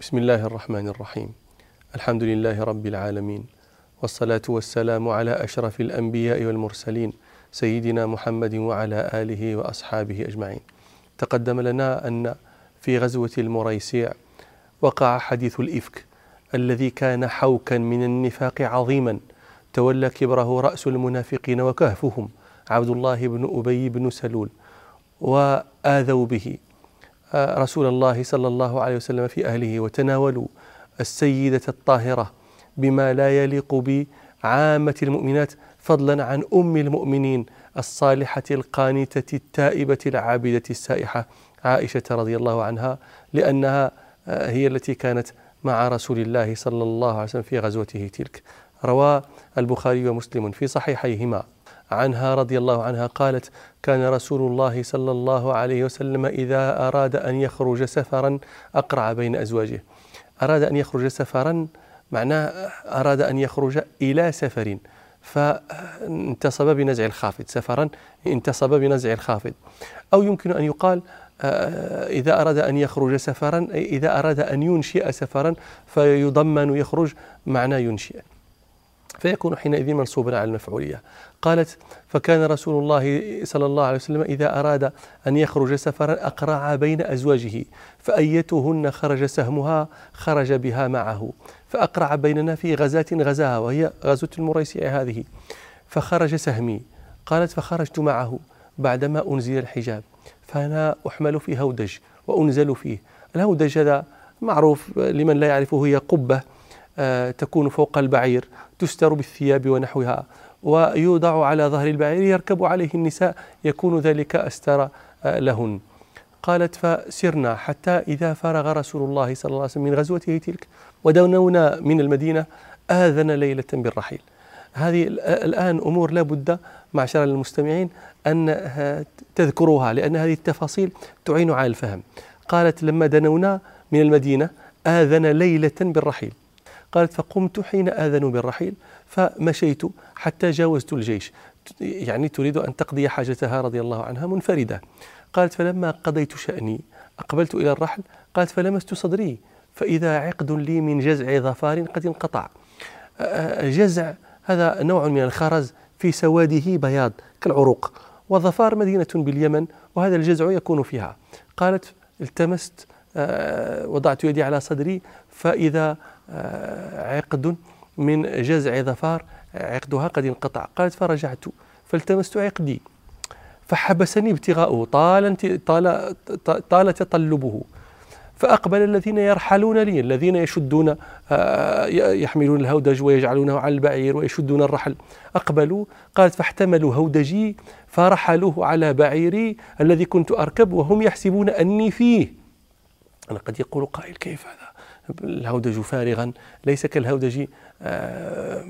بسم الله الرحمن الرحيم الحمد لله رب العالمين والصلاة والسلام على أشرف الأنبياء والمرسلين سيدنا محمد وعلى آله وأصحابه أجمعين تقدم لنا أن في غزوة المريسيع وقع حديث الإفك الذي كان حوكا من النفاق عظيما تولى كبره رأس المنافقين وكهفهم عبد الله بن أبي بن سلول وآذوا به رسول الله صلى الله عليه وسلم في أهله وتناولوا السيدة الطاهرة بما لا يليق بعامة المؤمنات فضلا عن أم المؤمنين الصالحة القانتة التائبة العابدة السائحة عائشة رضي الله عنها لأنها آه، هي التي كانت مع رسول الله صلى الله عليه وسلم في غزوته تلك. روى البخاري ومسلم في صحيحيهما. عنها رضي الله عنها قالت كان رسول الله صلى الله عليه وسلم إذا أراد أن يخرج سفرا أقرع بين أزواجه. أراد أن يخرج سفرا معناه أراد أن يخرج إلى سفر فانتصب بنزع الخافض. سفرا انتصب بنزع الخافض. أو يمكن أن يقال آه، إذا أراد أن يخرج سفرا إذا أراد أن ينشئ سفرا فيضمن يخرج معنى ينشئ. فيكون حينئذ منصوبا على المفعولية. قالت فكان رسول الله صلى الله عليه وسلم إذا أراد أن يخرج سفرا أقرع بين أزواجه فأيتهن خرج سهمها خرج بها معه فأقرع بيننا في غزاة غزاها وهي غزوة المريسيع هذه فخرج سهمي. قالت فخرجت معه بعدما أنزل الحجاب فأنا أحمل في هودج وأنزل فيه. الهودج هذا معروف لمن لا يعرفه هي قبة. تكون فوق البعير تستر بالثياب ونحوها ويوضع على ظهر البعير يركب عليه النساء يكون ذلك أستر آه، لهن. قالت فسرنا حتى إذا فرغ رسول الله صلى الله عليه وسلم من غزوته تلك ودونونا من المدينة آذن ليلة بالرحيل. هذه الآن أمور لا بد معشر المستمعين أن تذكروها لأن هذه التفاصيل تعين على الفهم. قالت لما دنونا من المدينة آذن ليلة بالرحيل. قالت فقمت حين آذنوا بالرحيل فمشيت حتى جاوزت الجيش. يعني تريد أن تقضي حاجتها رضي الله عنها منفردة. قالت فلما قضيت شأني أقبلت إلى الرحل قالت فلمست صدري فإذا عقد لي من جزع ظفار قد انقطع. جزع هذا نوع من الخرز في سواده بياض كالعروق وظفار مدينة باليمن وهذا الجزع يكون فيها. قالت التمست وضعت يدي على صدري فإذا عقد من جزع ظفار عقدها قد انقطع. قالت فرجعت فالتمست عقدي فحبسني ابتغاؤه طال طال طال تطلبه فأقبل الذين يرحلون لي الذين يشدون آه، يحملون الهودج ويجعلونه على البعير ويشدون الرحل. أقبلوا قالت فاحتملوا هودجي فرحلوه على بعيري الذي كنت أركب وهم يحسبون أني فيه. أنا قد يقول قائل كيف هذا؟ الهودج فارغا ليس كالهودج آه،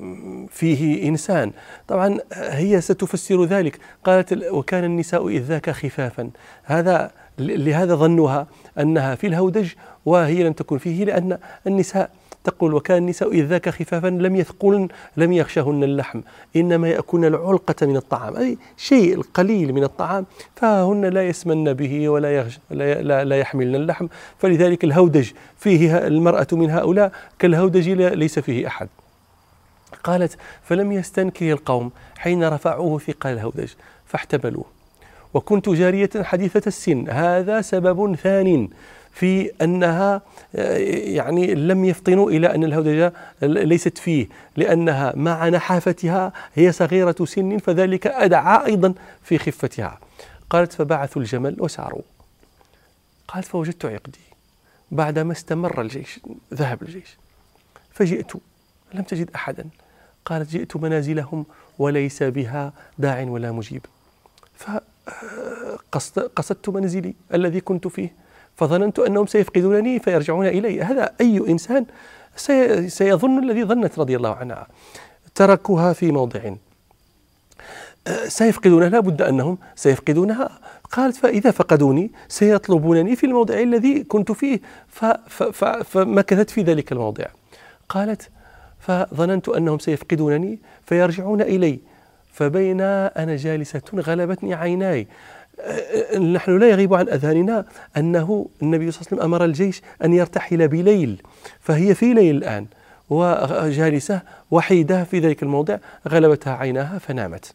فيه إنسان. طبعا هي ستفسر ذلك. قالت وكان النساء إذ ذاك خفافا. هذا لهذا ظنها أنها في الهودج وهي لم تكن فيه لأن النساء تقول وكان النساء إذ ذاك خفافا لم يثقلن لم يخشهن اللحم. إنما يأكلن العلقة من الطعام. أي شيء القليل من الطعام. فهن لا يسمن به ولا يغش لا, لا, لا يحملن اللحم. فلذلك الهودج فيه المرأة من هؤلاء كالهودج ليس فيه أحد. قالت فلم يستنكر القوم حين رفعوه ثقال الهودج فاحتملوه. وكنت جارية حديثة السن. هذا سبب ثان. في أنها آه، يعني لم يفطنوا إلى أن الهودجة ليست فيه لأنها مع نحافتها هي صغيرة سن فذلك أدعى أيضا في خفتها. قالت فبعثوا الجمل وساروا قالت فوجدت عقدي بعدما استمر الجيش ذهب الجيش. فجئت لم تجد أحدا. قالت جئت منازلهم وليس بها داع ولا مجيب. فقصدت منزلي الذي كنت فيه. فظننت أنهم سيفقدونني فيرجعون إلي. هذا أي إنسان سيظن الذي ظنت رضي الله عنها. تركوها في موضع. سيفقدونها لا بد أنهم سيفقدونها. قالت فإذا فقدوني سيطلبونني في الموضع الذي كنت فيه فمكثت في ذلك الموضع. قالت فظننت أنهم سيفقدونني فيرجعون إلي فبين أنا جالسة غلبتني عيناي. نحن لا يغيب عن أذهاننا أنه النبي صلى الله عليه وسلم أمر الجيش أن يرتحل بليل فهي في ليل الآن وجالسة وحيدة في ذلك الموضع غلبتها عيناها فنامت.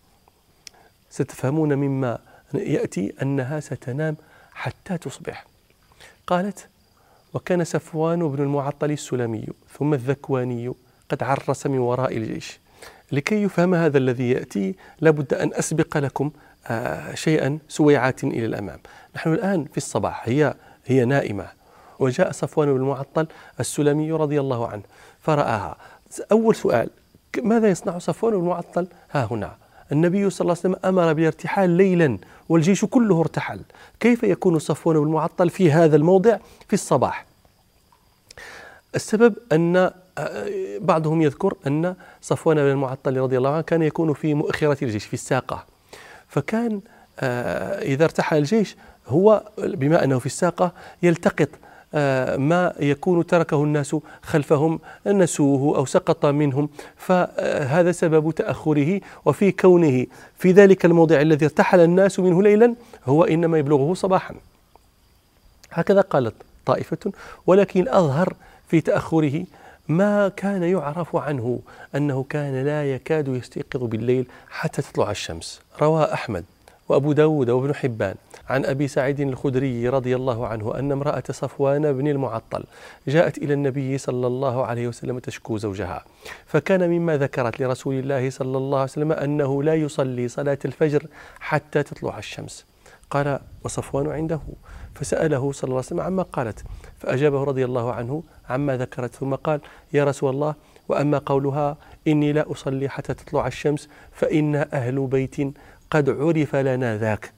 ستفهمون مما يأتي أنها ستنام حتى تصبح. قالت وكان سفوان بن المعطل السلمي ثم الذكواني قد عرس من وراء الجيش. لكي يفهم هذا الذي يأتي لابد أن أسبق لكم شيئا سويعات إلى الأمام. نحن الآن في الصباح هي هي نائمة. وجاء صفوان بن المعطل السلمي رضي الله عنه فرآها. أول سؤال ماذا يصنع صفوان بن المعطل؟ ها هنا. النبي صلى الله عليه وسلم أمر بالارتحال ليلا والجيش كله ارتحل. كيف يكون صفوان بن المعطل في هذا الموضع في الصباح؟ السبب أن آه، بعضهم يذكر أن صفوان بن المعطل رضي الله عنه كان يكون في مؤخرة الجيش في الساقة. فكان آه، إذا ارتحل الجيش هو بما أنه في الساقة يلتقط آه، ما يكون تركه الناس خلفهم نسوه أو سقط منهم. فهذا سبب تأخره وفي كونه. في ذلك الموضع الذي ارتحل الناس منه ليلا هو إنما يبلغه صباحا. هكذا قالت طائفة ولكن الأظهر في تأخره ما كان يعرف عنه أنه كان لا يكاد يستيقظ بالليل حتى تطلع الشمس. روى أحمد وأبو داود وابن حبان عن أبي سعيد الخدري رضي الله عنه أن امرأة صفوان بن المعطل جاءت إلى النبي صلى الله عليه وسلم تشكو زوجها. فكان مما ذكرت لرسول الله صلى الله عليه وسلم أنه لا يصلي صلاة الفجر حتى تطلع الشمس. قال وصفوان عنده. فسأله صلى الله عليه وسلم عما قالت. فأجابه رضي الله عنه عما ذكرت ثم قال يا رسول الله وأما قولها إني لا أصلي حتى تطلع الشمس فإن أهل بيت قد عرف لنا ذاك.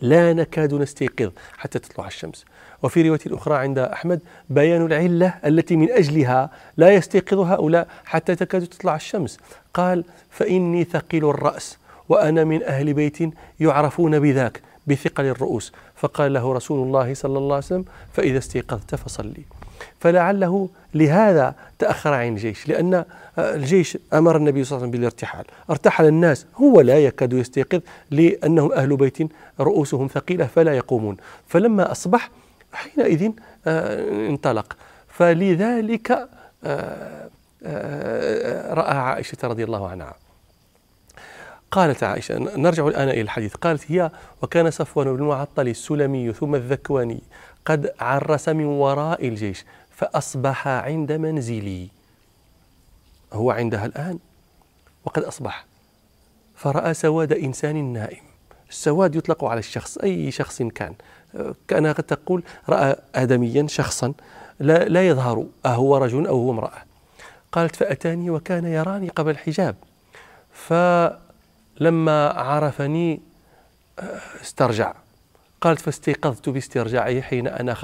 لا نكاد نستيقظ حتى تطلع الشمس. وفي رواية أخرى عند أحمد بيان العلة التي من أجلها لا يستيقظ هؤلاء حتى تكاد تطلع الشمس. قال فإني ثقيل الرأس وأنا من أهل بيت يعرفون بذاك بثقل الرؤوس. فقال له رسول الله صلى الله عليه وسلم فإذا استيقظت فصلي. فلعله لهذا تأخر عن الجيش لأن الجيش أمر النبي صلى الله عليه وسلم بالارتحال. ارتحل الناس هو لا يكاد يستيقظ لأنهم أهل بيت رؤوسهم ثقيلة فلا يقومون. فلما أصبح حينئذ آه، انطلق. فلذلك آه، آه، رأى عائشة رضي الله عنها. قالت عائشة نرجع الآن إلى الحديث. قالت هي وكان صفوان بن معطل السلمي ثم الذكواني قد عرس من وراء الجيش فأصبح عند منزلي. هو عندها الآن؟ وقد أصبح. فرأى سواد إنسان نائم. السواد يطلق على الشخص أي شخص كان. كان قد تقول رأى آدميا شخصا لا, لا يظهر أهو رجل أو هو امرأة. قالت فأتاني وكان يراني قبل الحجاب. فلما عرفني استرجع. قالت فاستيقظت باسترجاعه حين أنا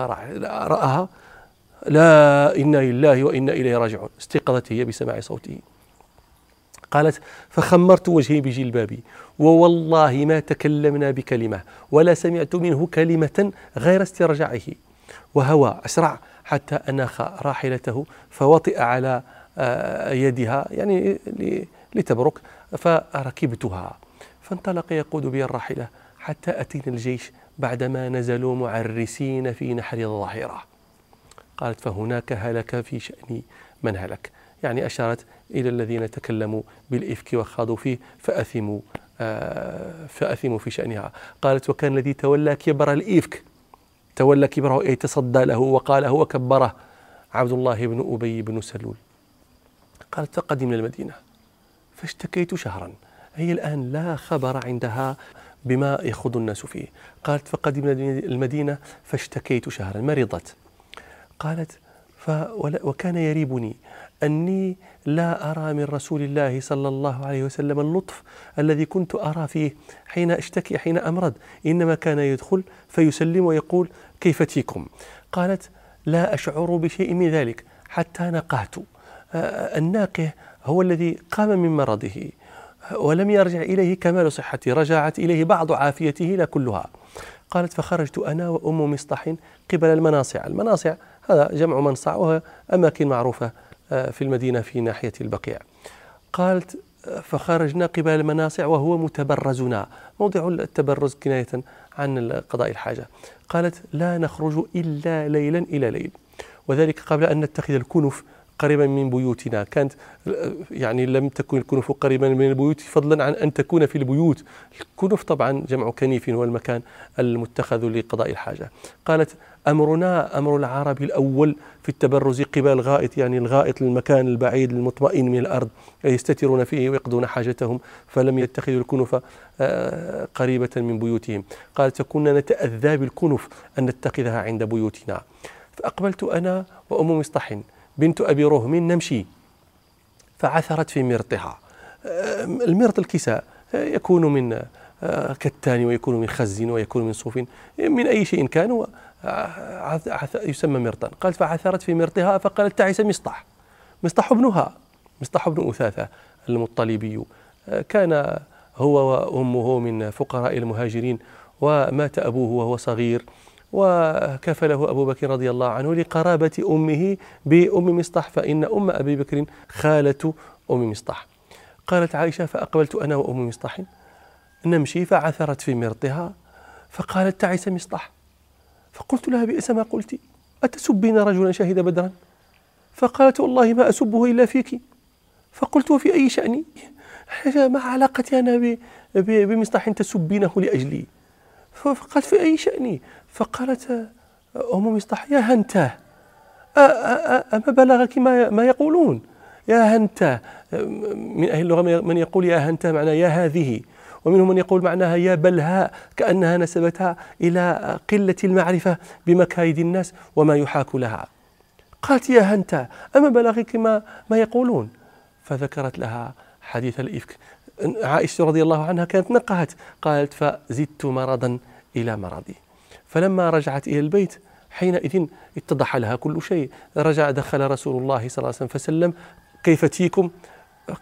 رآها. لا إنا لله وإنا إليه راجعون. استيقظت هي بسماع صوته. قالت فخمرت وجهي بجلبابي ووالله ما تكلمنا بكلمة ولا سمعت منه كلمة غير استرجاعه. وهوى أسرع حتى أناخ راحلته فوطئ على آه، يدها يعني لتبرك فركبتها. فانطلق يقود بي الراحلة حتى أتينا الجيش بعدما نزلوا معرسين في نحر الظاهرة. قالت فهناك هلك في شأن من هلك. يعني أشارت إلى الذين تكلموا بالإفك وخاضوا فيه فأثموا آه فأثموا في شأنها. قالت وكان الذي تولى كبر الإفك. تولى كبره أي تصدى له وقاله وكبره عبد الله بن أبي بن سلول. قالت فقدمنا المدينة فاشتكيت شهرا. هي الآن لا خبر عندها. بما يخوض الناس فيه. قالت فقدمنا المدينة فاشتكيت شهرا مرضت قالت وكان يريبني أني لا أرى من رسول الله صلى الله عليه وسلم اللطف الذي كنت أرى فيه حين أشتكي حين أمرض. إنما كان يدخل فيسلم ويقول كيف تيكم؟ قالت لا أشعر بشيء من ذلك حتى نقهت. الناقه هو الذي قام من مرضه. ولم يرجع إليه كمال صحته رجعت إليه بعض عافيته لا كلها. قالت فخرجت أنا وأم مصطح قبل المناصع. المناصع هذا جمع منصع وهي أماكن معروفة آه، في المدينة في ناحية البقيع. قالت فخرجنا قبل المناصع وهو متبرزنا. موضع التبرز كناية عن قضاء الحاجة. قالت لا نخرج إلا ليلا إلى ليل. وذلك قبل أن نتخذ الكنف قريبا من بيوتنا. كانت يعني لم تكن الكنف قريبا من البيوت فضلا عن أن تكون في البيوت. الكنف طبعا جمع كنيف هو المكان المتخذ لقضاء الحاجة. قالت أمرنا أمر العربي الأول في التبرز قبل الغائط يعني الغائط المكان البعيد المطمئن من الأرض يستترون فيه ويقضون حاجتهم فلم يتخذوا الكنف آه، قريبة من بيوتهم. قالت فكنا نتأذى بالكنف أن نتخذها عند بيوتنا. فأقبلت أنا وأم مصطح بنت أبي رهم نمشي. فعثرت في مرطها. آه، المرط الكساء آه، يكون من آه، كتان ويكون من خز ويكون من صوف من أي شيء كان يسمى مرطا. قالت فعثرت في مرطها فقالت تعس مصطح. مصطح ابنها. مصطح بن أثاثة المطلبي. كان هو وأمه من فقراء المهاجرين ومات أبوه وهو صغير. وكفله أبو بكر رضي الله عنه لقرابة أمه بأم مصطح فإن أم أبي بكر خالة أم مصطح. قالت عائشة فأقبلت أنا وأم مصطح. نمشي. فعثرت في مرطها فقالت تعس مصطح. فقلت لها بئس ما قلت. أتسبين رجلا شهد بدرا؟ فقالت والله ما أسبه إلا فيك. فقلت وفي أي شأني؟ ما علاقتي أنا بمصطح تسبينه لأجلي. فقالت في أي شأني فقالت أم مصطح يا هنتاه أما بلغك ما ما يقولون. يا هنتاه من أهل اللغة من يقول يا هنتاه معناه يا هذه. ومنهم من يقول معناها يا بلهاء كأنها نسبتها إلى قلة المعرفة بمكايد الناس وما يحاك لها. قالت يا هنتا أما بلغك ما, ما يقولون؟ فذكرت لها حديث الإفك. عائشة رضي الله عنها كانت نقهت. قالت فزدت مرضا إلى مرضي. فلما رجعت إلى البيت حينئذ اتضح لها كل شيء. رجع دخل رسول الله صلى الله عليه وسلم كيف تيكم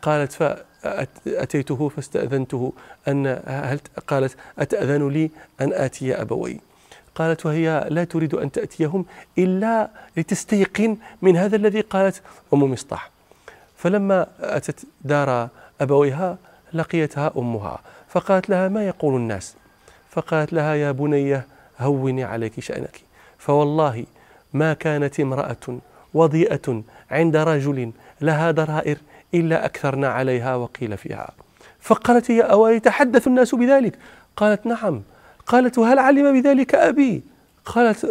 قالت فأتيته فاستأذنته أن هل قالت أتأذن لي أن آتي أبوي. قالت وهي لا تريد أن تأتيهم إلا لتستيقن من هذا الذي قالت أم مصطح. فلما أتت دار أبويها لقيتها أمها فقالت لها ما يقول الناس؟ فقالت لها يا بنيه هوني عليك شأنك. فوالله ما كانت امرأة وضيئة عند رجل لها ضرائر إلا أكثرنا عليها وقيل فيها. فقالت يا أوى يتحدث الناس بذلك؟ قالت نعم. قالت وهل علم بذلك أبي؟ قالت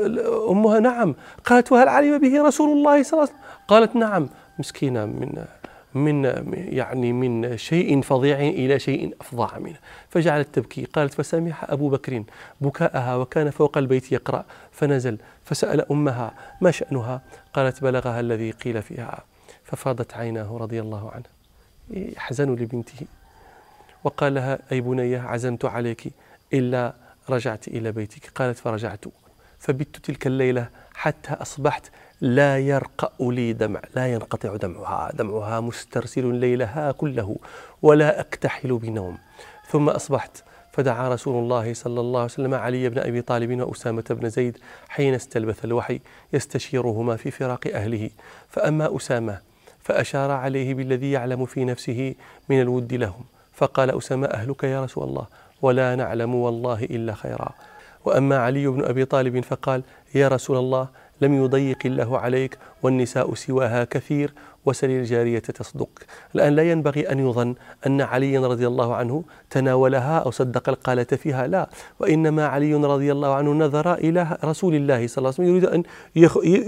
أمها نعم. قالت وهل علم به رسول الله صلى الله عليه وسلم؟ قالت نعم. مسكينة من من يعني من شيء فظيع إلى شيء أفظع منه. فجعلت تبكي قالت فسمح أبو بكر بكاءها وكان فوق البيت يقرأ. فنزل فسأل أمها ما شأنها؟ قالت بلغها الذي قيل فيها. ففاضت عيناه رضي الله عنه. يحزن لبنته. وقال لها أي بنية عزمت عليك إلا رجعت إلى بيتك. قالت فرجعت. فبت تلك الليلة حتى أصبحت لا يرقأ لي دمع لا ينقطع دمعها. دمعها مسترسل ليلها كله ولا أكتحل بنوم. ثم أصبحت فدعا رسول الله صلى الله عليه وسلم علي بن أبي طالب وأسامة بن زيد حين استلبث الوحي يستشيرهما في فراق أهله. فأما أسامة فأشار عليه بالذي يعلم في نفسه من الود لهم. فقال أسامة أهلك يا رسول الله ولا نعلم والله إلا خيرا. وأما علي بن أبي طالب فقال يا رسول الله لم يضيق الله عليك والنساء سواها كثير وسل الجارية تصدق. الآن لا ينبغي أن يظن أن علي رضي الله عنه تناولها أو صدق القالة فيها لا. وإنما علي رضي الله عنه نظر إلى رسول الله صلى الله عليه وسلم يريد أن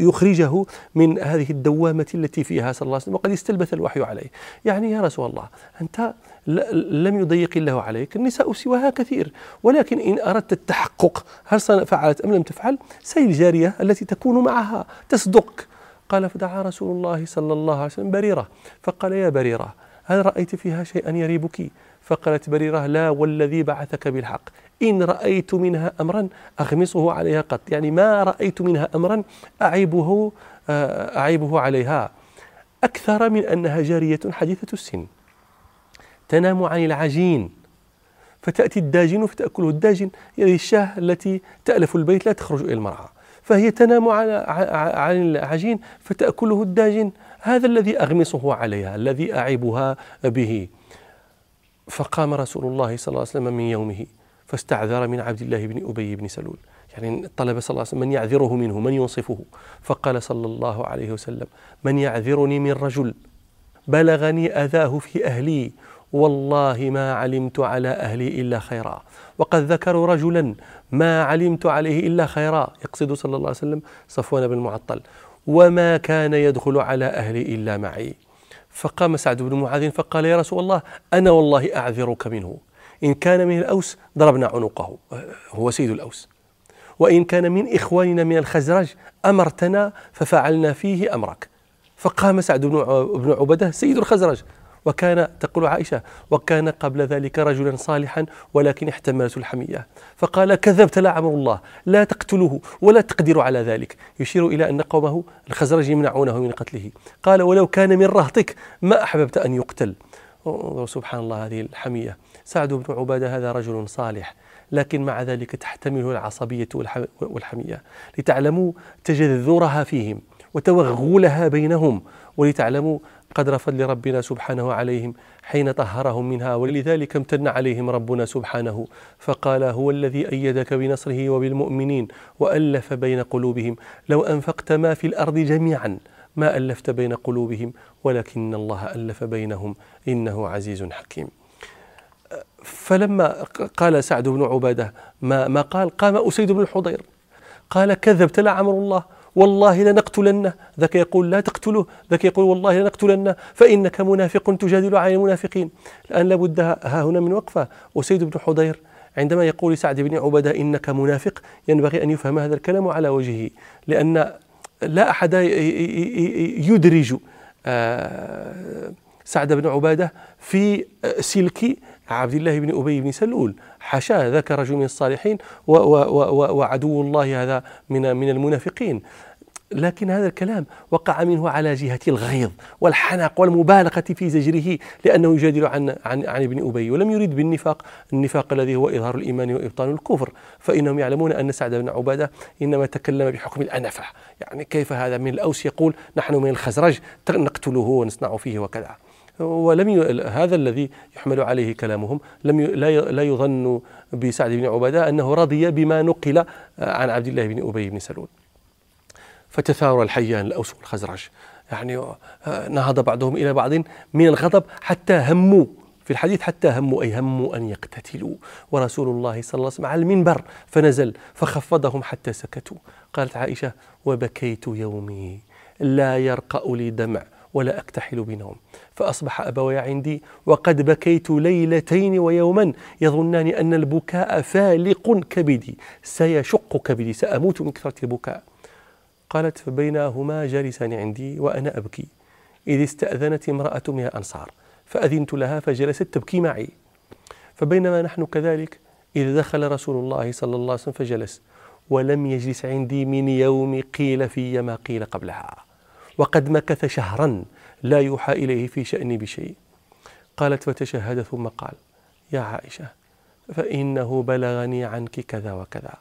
يخرجه من هذه الدوامة التي فيها صلى الله عليه وسلم وقد استلبث الوحي عليه. يعني يا رسول الله أنت لم يضيق الله عليك النساء سواها كثير. ولكن إن أردت التحقق هل فعلت أم لم تفعل؟ سيل الجارية التي تكون معها تصدق. قال فدعا رسول الله صلى الله عليه وسلم بريرة. فقال يا بريرة هل رأيت فيها شيئا يريبك؟ فقالت بريرة لا والذي بعثك بالحق. إن رأيت منها أمرا أغمصه عليها قط. يعني ما رأيت منها أمرا أعيبه آه، أعيبه عليها. أكثر من أنها جارية حديثة السن. تنام عن العجين. فتأتي الداجن فتأكله. الداجن يعني الشاة التي تألف البيت لا تخرج إلى المرعى. فهي تنام على عن العجين فتأكله الداجن. هذا الذي أغمصه عليها الذي أعيبها به. فقام رسول الله صلى الله عليه وسلم من يومه فاستعذر من عبد الله بن أبي بن سلول. يعني طلب صلى الله عليه وسلم من يعذره منه من ينصفه. فقال صلى الله عليه وسلم من يعذرني من رجل بلغني أذاه في أهلي والله ما علمت على أهلي إلا خيرا. وقد ذكروا رجلا ما علمت عليه إلا خيرا. يقصد صلى الله عليه وسلم صفوان بن معطل. وما كان يدخل على أهلي إلا معي. فقام سعد بن معاذ فقال يا رسول الله أنا والله أعذرك منه. إن كان من الأوس ضربنا عنقه هو سيد الأوس. وإن كان من إخواننا من الخزرج أمرتنا ففعلنا فيه أمرك. فقام سعد بن عبدة سيد الخزرج وكان تقول عائشة وكان قبل ذلك رجلا صالحا ولكن احتملته الحمية. فقال كذبت لا عمر الله لا تقتله ولا تقدر على ذلك. يشير إلى أن قومه الخزرج يمنعونه من قتله. قال ولو كان من رهطك ما أحببت أن يقتل. سبحان الله هذه الحمية. سعد بن عبادة هذا رجل صالح لكن مع ذلك تحتمله العصبية والحمية. لتعلموا تجذرها فيهم وتوغلها بينهم. ولتعلموا قدر فضل ربنا سبحانه عليهم حين طهرهم منها ولذلك امتن عليهم ربنا سبحانه فقال هو الذي أيدك بنصره وبالمؤمنين وألف بين قلوبهم لو أنفقت ما في الأرض جميعا ما ألفت بين قلوبهم ولكن الله ألف بينهم إنه عزيز حكيم. فلما قال سعد بن عبادة ما, ما قال؟ قام أسيد بن الحضير قال كذبت لا عمر الله والله لنقتلنه. ذاك يقول لا تقتله ذاك يقول والله لنقتلنه. فإنك منافق تجادل عن المنافقين. الآن لابد ها هنا من وقفة. وسيد بن حضير عندما يقول سعد بن عبادة إنك منافق ينبغي أن يفهم هذا الكلام على وجهه. لأن لا أحد يدرج آه، سعد بن عبادة في سلك عبد الله بن أبي بن سلول. حاشاه ذاك رجل من الصالحين وعدو الله هذا من من المنافقين. لكن هذا الكلام وقع منه على جهة الغيظ والحنق والمبالغة في زجره لأنه يجادل عن عن عن ابن أبي ولم يريد بالنفاق النفاق الذي هو إظهار الإيمان وإبطال الكفر. فإنهم يعلمون أن سعد بن عبادة إنما تكلم بحكم الأنفة. يعني كيف هذا من الأوس يقول نحن من الخزرج نقتله ونصنع فيه وكذا. ولم ي... هذا الذي يحمل عليه كلامهم لم ي... لا يظن بسعد بن عبادة أنه رضي بما نقل عن عبد الله بن أبي بن سلول. فتثار الحيان الأوس والخزرج. يعني آه، نهض بعضهم إلى بعض من الغضب حتى هموا في الحديث حتى هموا أي هموا أن يقتتلوا. ورسول الله صلى الله عليه وسلم على المنبر فنزل فخفضهم حتى سكتوا. قالت عائشة وبكيت يومي لا يرقأ لي دمع ولا أكتحل بنوم. فأصبح أبوي عندي وقد بكيت ليلتين ويوما يظنان أن البكاء فالق كبدي. سيشق كبدي سأموت من كثرة البكاء. قالت فبينهما جالسان عندي وأنا أبكي. إذ استأذنت امرأة من الأنصار فأذنت لها فجلست تبكي معي. فبينما نحن كذلك إذا دخل رسول الله صلى الله عليه وسلم فجلس ولم يجلس عندي من يوم قيل في ما قيل قبلها. وقد مكث شهرا لا يوحى إليه في شأني بشيء. قالت فتشهد ثم قال يا عائشة فإنه بلغني عنك كذا وكذا.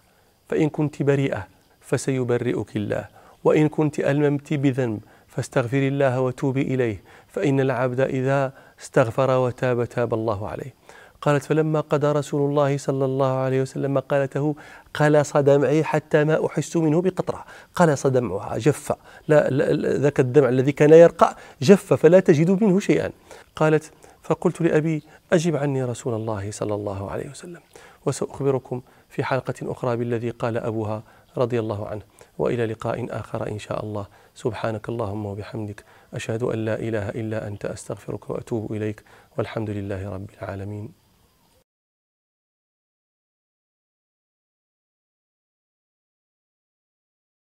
فإن كنت بريئة فسيبرئك الله وإن كنت ألممت بذنب فاستغفري الله وتوبي إليه فإن العبد إذا استغفر وتاب تاب الله عليه. قالت فلما قضى رسول الله صلى الله عليه وسلم قالته قلص دمعي حتى ما أحس منه بقطرة. قلص دمعها جف لا ذاك الدمع الذي كان يرقع جف فلا تجد منه شيئا. قالت فقلت لأبي أجب عني رسول الله صلى الله عليه وسلم وسأخبركم في حلقة أخرى بالذي قال أبوها رضي الله عنه وإلى لقاء آخر إن شاء الله. سبحانك اللهم وبحمدك أشهد أن لا إله إلا أنت أستغفرك وأتوب إليك والحمد لله رب العالمين.